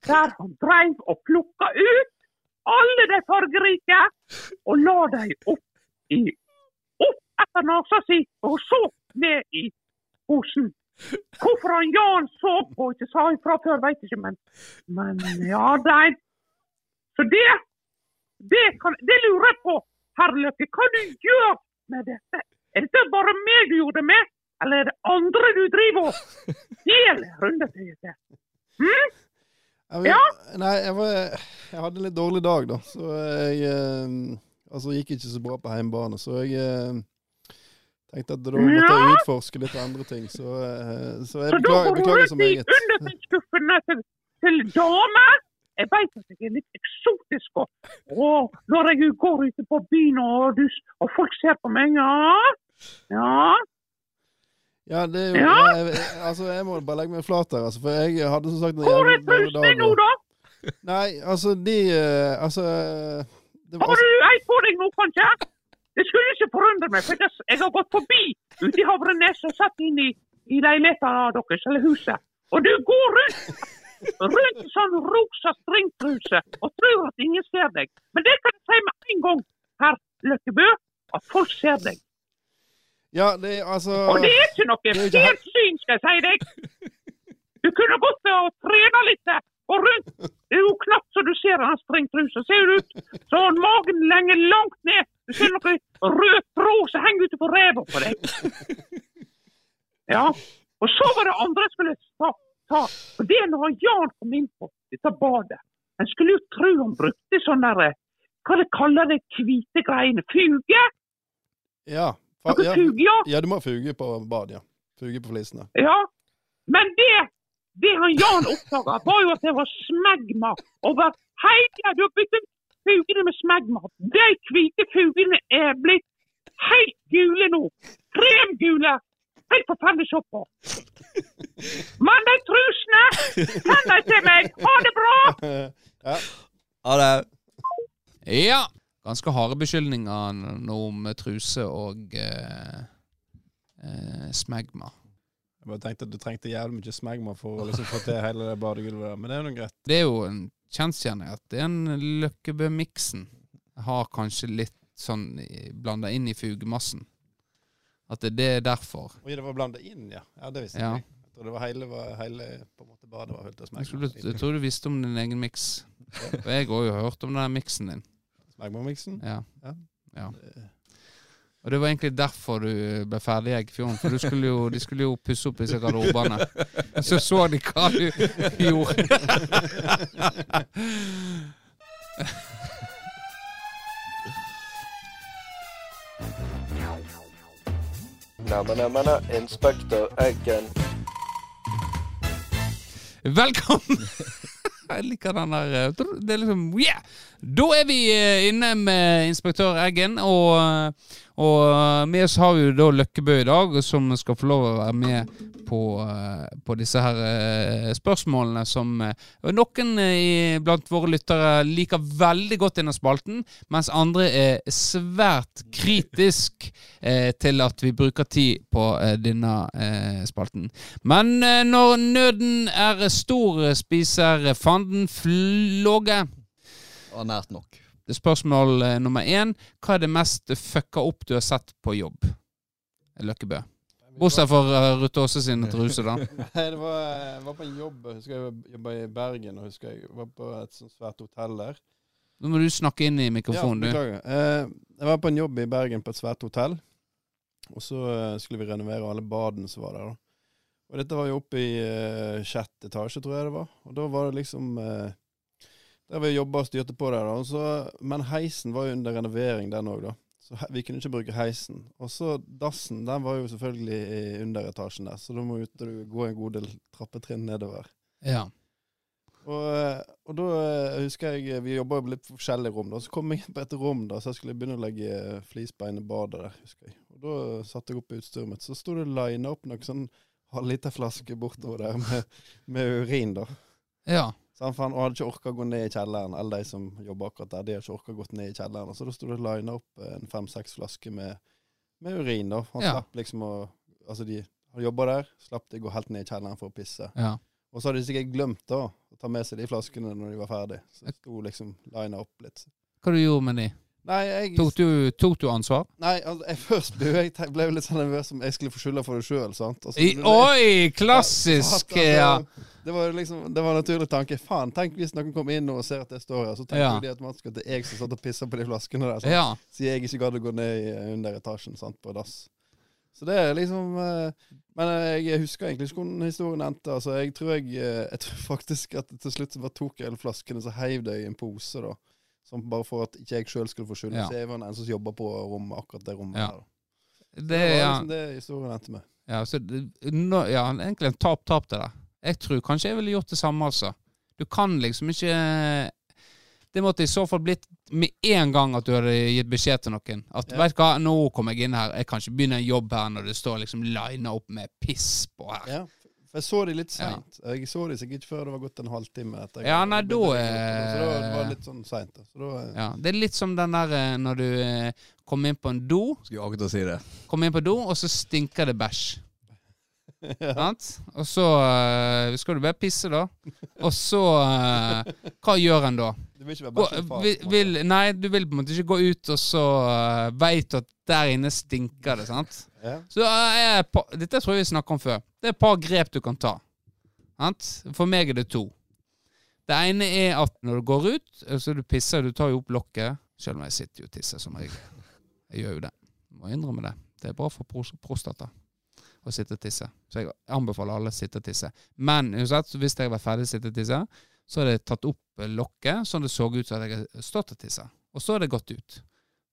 D: Der han dreiv og plukka ut alle de fargerike og la dem opp i opp etter nesa si, og så ned i posen. Hvorfor han Jan så på ikke sa ifra før, vet ikke, men, men ja, nei. Så det, det, kan, det lurer jeg på, herr Løkke. Hva du gjør med dette? Er dette bare meg du gjorde det med, eller er det andre du driver og deler rundetøyet til? Hm?
C: Jeg, ja? Nei, jeg, var, jeg, hadde en litt dårlig dag, da. Så jeg eh, Altså, gikk ikke så bra på hjemmebane. Så jeg eh, tenkte at da måtte ja. jeg utforske litt andre ting. Så, eh, så jeg beklager, beklager så meget.
D: Så da går du ut i undertøyskuffene til, til damer? Jeg vet at jeg er litt eksotisk, og, når jeg går ute på byen og, og folk ser på meg, ja ja.
C: Ja, det er jo ja. Jeg, altså, jeg må bare legge meg flat her, altså, for jeg hadde som sagt
D: Hvor er trusene nå, da?
C: Nei, altså, de uh, Altså
D: det, Har du ei på deg nå, kanskje? Det skulle ikke forundre meg, for jeg har gått forbi ute i Havrenes og satt inn i, i leiligheten deres, eller huset. Og du går rundt rundt sånn rosa stringtruse og tror at ingen ser deg. Men det kan jeg si med en gang, herr Løkkebø, at folk ser deg.
C: Ja, det er altså
D: Og det er ikke noe helt syn, skal jeg si deg. Du kunne gått og trena litt og rundt. Det er jo knapt så du ser den stringtrusa. Ser du ut sånn magen lenger langt ned. Du ser noe rød tråd som henger ute på ræva på deg. Ja. Og så var det andre jeg skulle ta. Ta. Og det er når Jan kom inn på dette badet. En skulle jo tro han brukte sånne der Hva de kaller det hvite greiene? Fuge?
C: Ja.
D: Fa, ja, fuge, ja.
C: Ja, du må fuge på bad, ja. Fuge på flisene.
D: Ja, men det, det han Jan oppdaga, var jo at det var smegma over hele Du har byttet fugene med smegma. De hvite fugene er blitt helt gule nå. Kremgule. Helt forferdelig å se på. Men de trusene, send dem til meg. Ha det bra!
C: Ja.
B: Ha det.
A: Ja ganske harde beskyldninger nå om truse og eh, eh, smegma.
C: Jeg bare tenkte at du trengte jævlig mye smegma for å liksom få til hele det badegulvet der, men det er jo greit.
A: Det er jo en kjensgjerning at den Løkkebø-miksen har kanskje litt sånn blanda inn i fugemassen. At det, det er derfor.
C: Oi, det var blanda inn, ja. Ja, Det visste jeg. Ja. Jeg tror det var hele, var hele på en måte badet var fullt av smegma.
A: Jeg, jeg tror du visste om din egen miks. Og jeg har jo hørt om den miksen din.
C: Magma-miksen?
A: Ja. ja. ja. Og det var egentlig derfor du ble ferdig i Eggfjorden. For skulle jo, de skulle jo pusse opp disse garderobene. Og så så de hva du gjorde.
B: Neimen, Inspektør Eggen.
A: Velkommen! Jeg liker den der eh, Det er liksom yeah! Da er vi eh, inne med inspektør Eggen, og, eh, og med oss har vi jo da Løkkebø i dag, som skal få lov å være med på, på disse her spørsmålene som noen blant våre lyttere liker veldig godt innen spalten, mens andre er svært kritisk til at vi bruker tid på denne spalten. Men når nøden er stor, spiser fanden flåge.
B: Og nært nok.
A: Det er spørsmål eh, nummer én. Hva er det mest fucka opp du har sett på jobb? Løkkebø. Bortsett fra uh, Ruth Aase sin truse, da.
C: Nei, det var, jeg var på en jobb jeg husker jeg jobba i Bergen. og husker Jeg var på et sånt svært hotell der.
A: Nå må du snakke inn i mikrofonen,
C: ja, du. Eh, jeg var på en jobb i Bergen på et svært hotell. Og så uh, skulle vi renovere alle badene som var der. da. Og dette var jo oppe i uh, sjette etasje, tror jeg det var. Og da var det liksom uh, Der vi jobba og styrte på der, da. Så, men heisen var jo under renovering, den òg, da. Så vi kunne ikke bruke heisen. Og så dassen, den var jo selvfølgelig i underetasjen der, så da måtte du gå en god del trappetrinn nedover.
A: Ja.
C: Og, eh, og da husker jeg Vi jobba jo litt forskjellige rom. da Så kom jeg inn på et rom da Så jeg skulle begynne å legge flisbein i badet der. husker jeg Og da satte jeg opp utstyret mitt. Så sto det lina opp noen sånn halvliter flaske bortover der med, med urin, da.
A: Ja.
C: Så han, og hadde ikke orka å gå ned i kjelleren. Alle de som jobber akkurat der, de hadde ikke orka å gå ned i kjelleren. Så da sto det lina opp en fem-seks flasker med, med, urin, da. Han ja. slapp liksom å Altså, de hadde jobba der, slapp de å gå helt ned i kjelleren for å pisse.
A: Ja.
C: Og så hadde de sikkert glemt da å ta med seg de flaskene når de var ferdig. Så det sto liksom lina opp litt.
A: Hva du gjorde med de?
C: Nei, jeg
A: Tok du, tok du ansvar?
C: Nei, altså, jeg først ble jeg ble litt sånn nervøs om jeg skulle få skylda for det sjøl, Altså, oi,
A: klassisk! Ja! Klassisk!
C: Altså. Det var liksom, det var en naturlig tanke. Faen, tenk hvis noen kommer inn og ser at det står her, så tenker
A: Ja.
C: de automatisk at det er jeg som satt og pissa på de flaskene der. Sant?
A: ja.
C: Siden jeg ikke gadd å gå ned i under etasjen sant, på dass. Så det er liksom eh, Men eh, jeg husker egentlig ikke hvordan historien endte. Altså, jeg tror jeg eh, Jeg tror faktisk at til slutt så bare tok jeg alle flaskene så heiv det i en pose, da. Sånn bare for at ikke jeg sjøl skulle få skylda.
A: Ja.
C: Så jeg var den som jobba på rommet, akkurat det rommet
A: Ja.
C: da.
A: Det,
C: Det var liksom det historien endte med.
A: Ja, så, det- nå, ja, egentlig en tap-tap det der. Jeg tror kanskje jeg ville gjort det samme, altså. Du kan liksom ikke Det måtte i så fall blitt med en gang at du hadde gitt beskjed til noen. At
C: Ja.
A: vet du hva, nå kommer jeg inn her, jeg kan ikke begynne en jobb her når det står liksom lina opp med piss på her.
C: Ja, jeg så de litt
A: Ja.
C: Jeg så de sikkert før det var gått en halvtime. etter jeg
A: Ja, nei, da er-
C: gjøre det. Så da det var det litt sånn seint. da. Så eh,
A: Ja, det er litt som den der eh, når du eh, kommer inn på en do,
B: Skulle akkurat si det.
A: kommer inn på do, og så stinker det bæsj.
C: Ja.
A: Og så uh, skal du bare pisse, da. Og så uh, Hva gjør en da?
C: Du vil ikke være bæsjefar.
A: vil, nei, du vil på en måte ikke gå ut og så uh, veit at der inne stinker det, sant?
C: Ja.
A: Så uh, par- Dette tror jeg vi snakka om før. Det er et par grep du kan ta. Sant? For meg er det to. Det ene er at når du går ut, så du pisser, du tar jo opp lokket Selv om jeg sitter jo og tisser som regel. Jeg gjør jo det. Må innrømme det. Det er bra for pros prostata å sitte og tisse. Så jeg anbefaler alle å sitte og tisse. Men uansett, så hvis jeg var ferdig å sitte og tisse, så hadde jeg tatt opp lokket sånn det så ut som jeg hadde stått og tissa. Og så hadde det gått ut.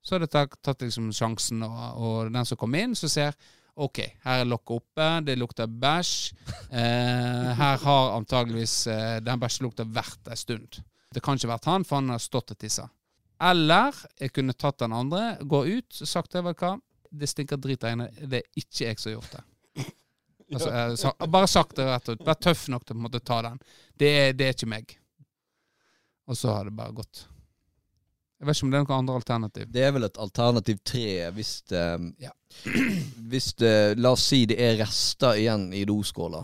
A: Så hadde jeg tatt, tatt liksom sjansen, og, og den som kom inn, så ser OK, her er lokket oppe, det lukter bæsj. Eh, her har antageligvis eh, den bæsjelukta vært en stund. Det kan ikke vært han, for han har stått og tissa. Eller jeg kunne tatt den andre, gå ut og sagt det, du hva, det stinker drit der inne, det er ikke jeg som har gjort det. Altså, eh, sa, bare sagt det rett ut. Vær tøff nok til å måte ta den. Det, det er ikke meg. Og så har det bare gått. Jeg vet ikke om det er noe andre alternativ.
B: Det er vel et alternativ tre hvis det,
A: Ja.
B: Hvis det La oss si det er rester igjen i doskåla.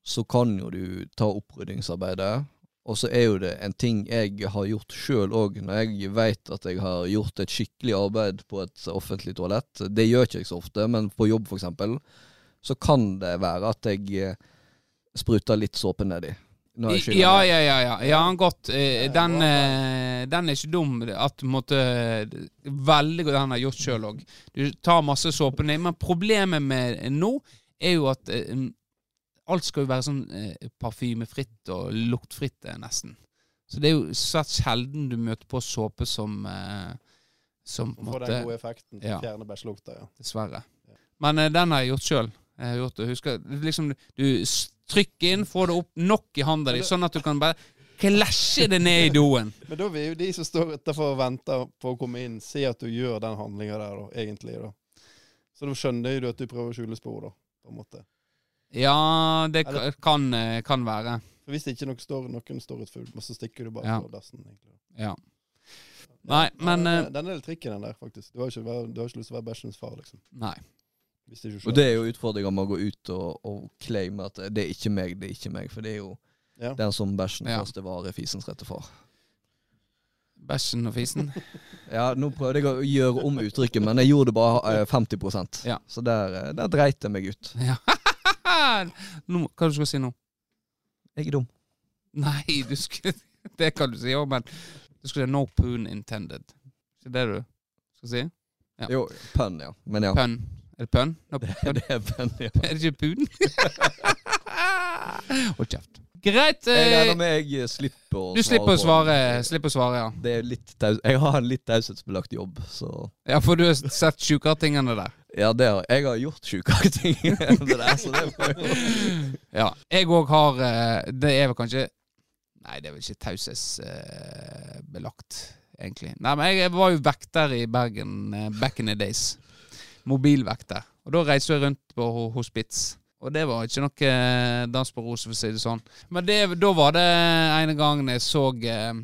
B: Så kan jo du ta oppryddingsarbeidet. Og så er jo det en ting jeg har gjort sjøl òg, når jeg veit at jeg har gjort et skikkelig arbeid på et offentlig toalett. Det gjør ikke jeg så ofte, men på jobb f.eks. så kan det være at jeg eh, spruter litt såpe nedi.
A: Ja, ja, ja. ja, ja godt. Eh, Den, eh, den er ikke dum. At du måtte Veldig godt den har gjort sjøl òg. Du tar masse såpe ned. Men problemet med nå er jo at eh, alt skal jo være sånn eh, parfymefritt og luktfritt, eh, nesten. Så det er jo svært sjelden du møter på såpe som eh, Som på en måte Får
C: den gode effekten
A: Ja.
C: å bæsjelukta, ja.
A: Dessverre. Men eh, den har jeg gjort sjøl. Jeg har gjort det. Husker, liksom, du trykker inn, får det opp nok i handa di, sånn at du kan bare klasje det ned i doen.
C: Men da vil jo de som står utenfor og venter på å komme inn, se at du gjør den handlinga der, da, egentlig. da. Så da skjønner du at du prøver å skjule spor, da, på en måte.
A: Ja, det
C: Eller-
A: kan, eh, kan være.
C: For hvis det ikke noen står, noen står ut full, så stikker du bare
A: Ja.
C: på dassen. egentlig.
A: Ja. Nei, men eh,
C: den, den er litt tricky, den der, faktisk. Du har ikke, du har ikke lyst til å være bæsjens far, liksom.
A: Nei.
C: Hvis det ikke
B: Og det er jo utfordringa med å gå ut og, og claime at det er ikke meg, det er ikke meg. For det er jo
C: Ja.
B: den som bæsjen
A: Ja.
B: kaster vare, fisens rette far.
A: Bæsjen og fisen.
B: Ja, nå prøvde jeg å gjøre om uttrykket, men jeg gjorde det bare eh, 50
A: Ja.
B: Så der, eh, der dreit jeg meg ut.
A: Ja. nå, hva du skal si nå?
B: Jeg er dum.
A: Nei, du skulle Det kan du si òg, men du skulle si 'no poon intended'. Er det du skal si? Ja.
B: Jo, pønn, ja. Men ja.
A: Pønn. Er det pønn? No, pønn?
B: Det er pønn, ja.
A: Er det ikke puden? Hold kjeft. Greit.
B: Jeg
A: Eh,
B: regner med jeg slipper å
A: du slipper å svare, slipper å svare, ja.
B: Det er litt taus jeg har en litt taushetsbelagt jobb, så
A: Ja, For du har sett sjukere ting enn det der.
B: Ja, det har, jeg har gjort sjukere ting enn det der, så det må jo
A: Ja. Jeg òg har eh, Det er vel kanskje Nei, det er vel ikke taushetsbelagt, egentlig. Nei, men jeg var jo vekter i Bergen eh, back in the days. Mobilvekter. Og da reiste jeg rundt på ho- hospits. Og det var ikke noe eh, dans på roser, for å si det sånn. Men det, da var det ene gangen jeg så eh,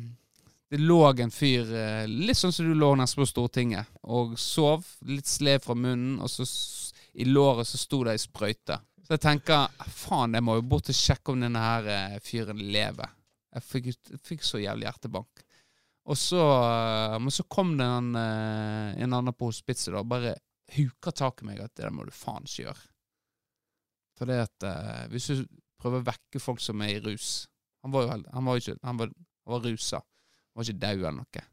A: Det lå en fyr eh, litt sånn som du lå nesten på Stortinget, og sov. Litt slev fra munnen, og så i låret så sto det ei sprøyte. Så jeg tenker faen, jeg må jo bort og sjekke om denne her fyren lever. Jeg fikk, fikk så jævlig hjertebank. Og så, men så kom det en, en annen på hospitset og bare huka tak i meg at det der må du faen ikke gjøre. For det at hvis du prøver å vekke folk som er i rus Han var jo han var ikke, han var, han var rusa. Han var ikke død eller noe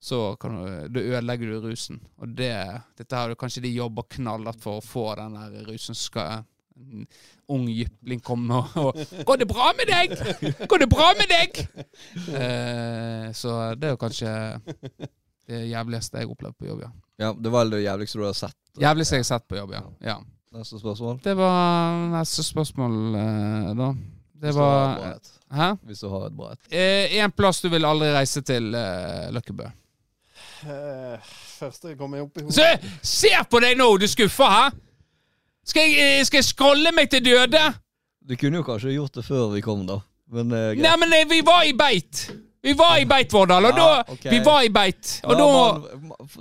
A: så kan du, du ødelegger du rusen. Og det, dette har kanskje de jobber knallhardt for å få den der rusen. Skal en ung jypling komme og, og 'Går det bra med deg?! Går det bra med deg?!' Eh, så det er jo kanskje det jævligste jeg har opplevd på jobb, ja.
B: Ja, Det var det jævligste du har sett?
A: Jævligste jeg har sett på jobb, ja. ja.
B: Neste spørsmål?
A: Det var neste spørsmål, eh, da. Det var
B: Hæ? Hvis du har et bra et.
A: Én eh, plass du vil aldri reise til, uh, Løkkebø.
C: Uh, første jeg kommer opp i
A: hodet Se, Se på deg nå, du skuffer, hæ? Skal jeg, eh, skal jeg scrolle meg til døde?
B: Du kunne jo kanskje gjort det før vi kom, da. Men, uh,
A: Nei, men vi var i beit. Vi var i beit, Vårdal. Og ja, da okay. Vi var i beit. Og ja, da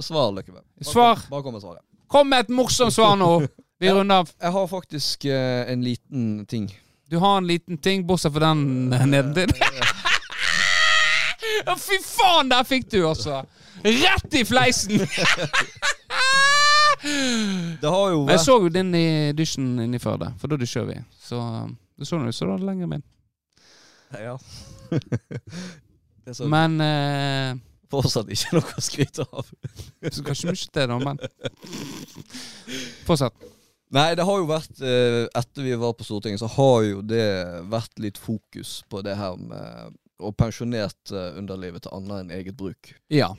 B: Svar, Løkkebø.
A: Svar.
B: Bare kom med svaret.
A: Kom med et morsomt svar nå. Vi runder av.
B: Jeg har faktisk uh, en liten ting.
A: Du har en liten ting, bortsett fra den nedentil? Fy faen, der fikk du, altså! Rett i fleisen!
B: det har jo
A: vært Jeg så jo din i dusjen inni Førde, for da dusjer vi. Så du så du så det lenger min.
B: Ja.
A: Men eh,
B: Fortsatt ikke noe å skryte av.
A: så kanskje ikke det, da, men Fortsett.
B: Nei, det har jo vært eh, Etter vi var på Stortinget, så har jo det vært litt fokus på det her med å pensjonert eh, underlivet til annet enn eget bruk.
A: Ja.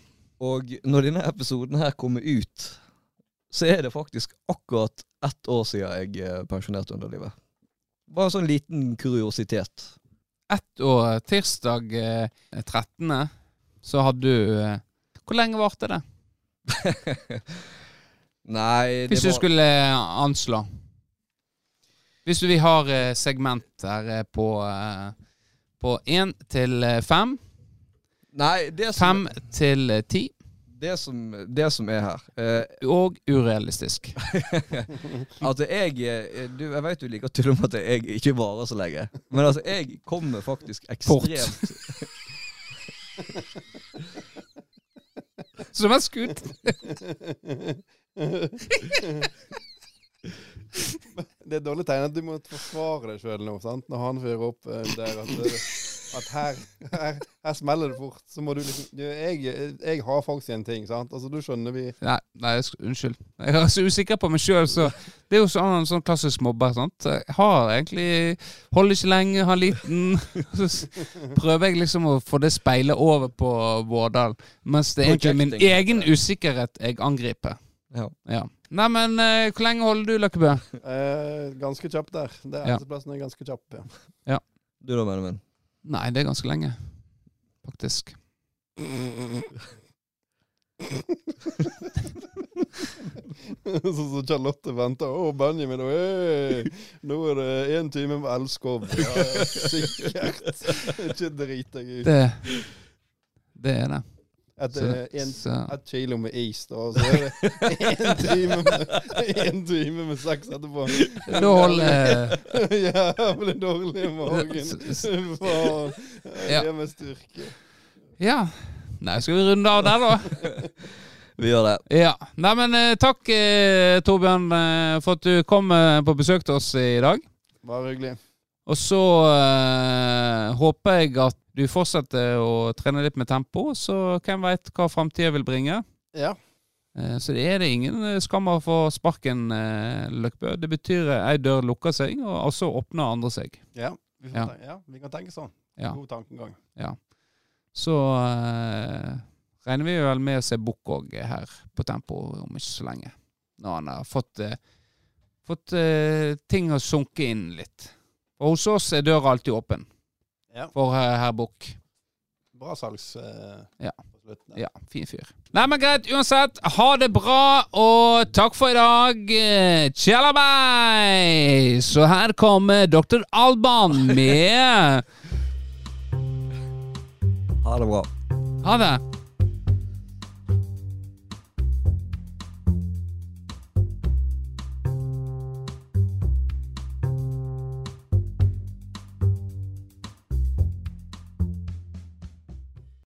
B: Og når denne episoden her kommer ut, så er det faktisk akkurat ett år siden jeg eh, pensjonerte underlivet. Bare en sånn liten kuriositet.
A: Ett år, tirsdag eh, 13., så hadde du eh, Hvor lenge varte det?
B: Nei
A: det Hvis du var... skulle eh, anslå. Hvis vi har eh, segment her på på én til fem
B: Nei, det
A: som Fem til eh, ti.
B: Det som, det som er her
A: eh, Og urealistisk.
B: at jeg eh, du, Jeg vet du liker til og med at jeg ikke varer så lenge. Men altså, jeg kommer faktisk ekstremt
A: Som et skudd.
C: det er dårlig tegn at du må forsvare deg sjøl nå, sant? når han fyrer opp eh, der at, at her, her, her, smeller det fort. Så må du liksom du, jeg, jeg, har faktisk en ting, sant? Altså, du skjønner vi
A: Nei, nei unnskyld. Jeg er så usikker på meg sjøl, så Det er jo sånn, en sånn klassisk mobber. sant? Jeg har egentlig Holder ikke lenge, har liten Så prøver jeg liksom å få det speilet over på Vårdal, mens det er egentlig min egen usikkerhet jeg angriper.
B: Ja.
A: ja. Neimen, uh, hvor lenge holder du, Løkkebø?
C: Eh, ganske kjapt der. Det er Enesteplassen er ganske kjapp, ja.
A: ja.
B: Du da, Benjamin?
A: Nei, det er ganske lenge. Faktisk.
C: Sånn som Charlotte venter. Å, Benjamin, hey, nå er det én time med elskov. Ja, sikkert. Ikke drit deg ut.
A: Det, det er det.
C: Et, så, en, et kilo med is, da, og så er det én time, med, time med sex etterpå.
A: Da holder
C: Jævlig dårlig i magen. Faen. Det med meg styrke.
A: Ja. Nei, skal vi runde av der, da?
B: Vi gjør det.
A: Ja. Nei, men eh, takk, eh, Torbjørn, eh, for at du kom på besøk til oss i dag.
C: Bare hyggelig.
A: Og så øh, håper jeg at du fortsetter å trene litt med tempo, så hvem veit hva framtida vil bringe.
C: Ja.
A: Eh, så det er det ingen eh, skam å få sparken, Løkbø. Det betyr ei dør lukker seg, og så åpner andre seg.
C: Ja, vi, ja. Tenke, ja, vi kan tenke sånn. Ja. God tankegang.
A: Ja. Så eh, regner vi vel med å se Bukk òg her på tempo om ikke så lenge. Når han har fått, eh, fått eh, ting å sunke inn litt. Og hos oss er døra alltid åpen
C: ja.
A: for uh, herr Bukk.
C: Bra salgs... Uh,
A: ja. ja. Fin fyr. Nei, men greit. Uansett, ha det bra, og takk for i dag. Tjallabei! Så her kommer Dr. Alban med
B: Ha det bra.
A: Ha det.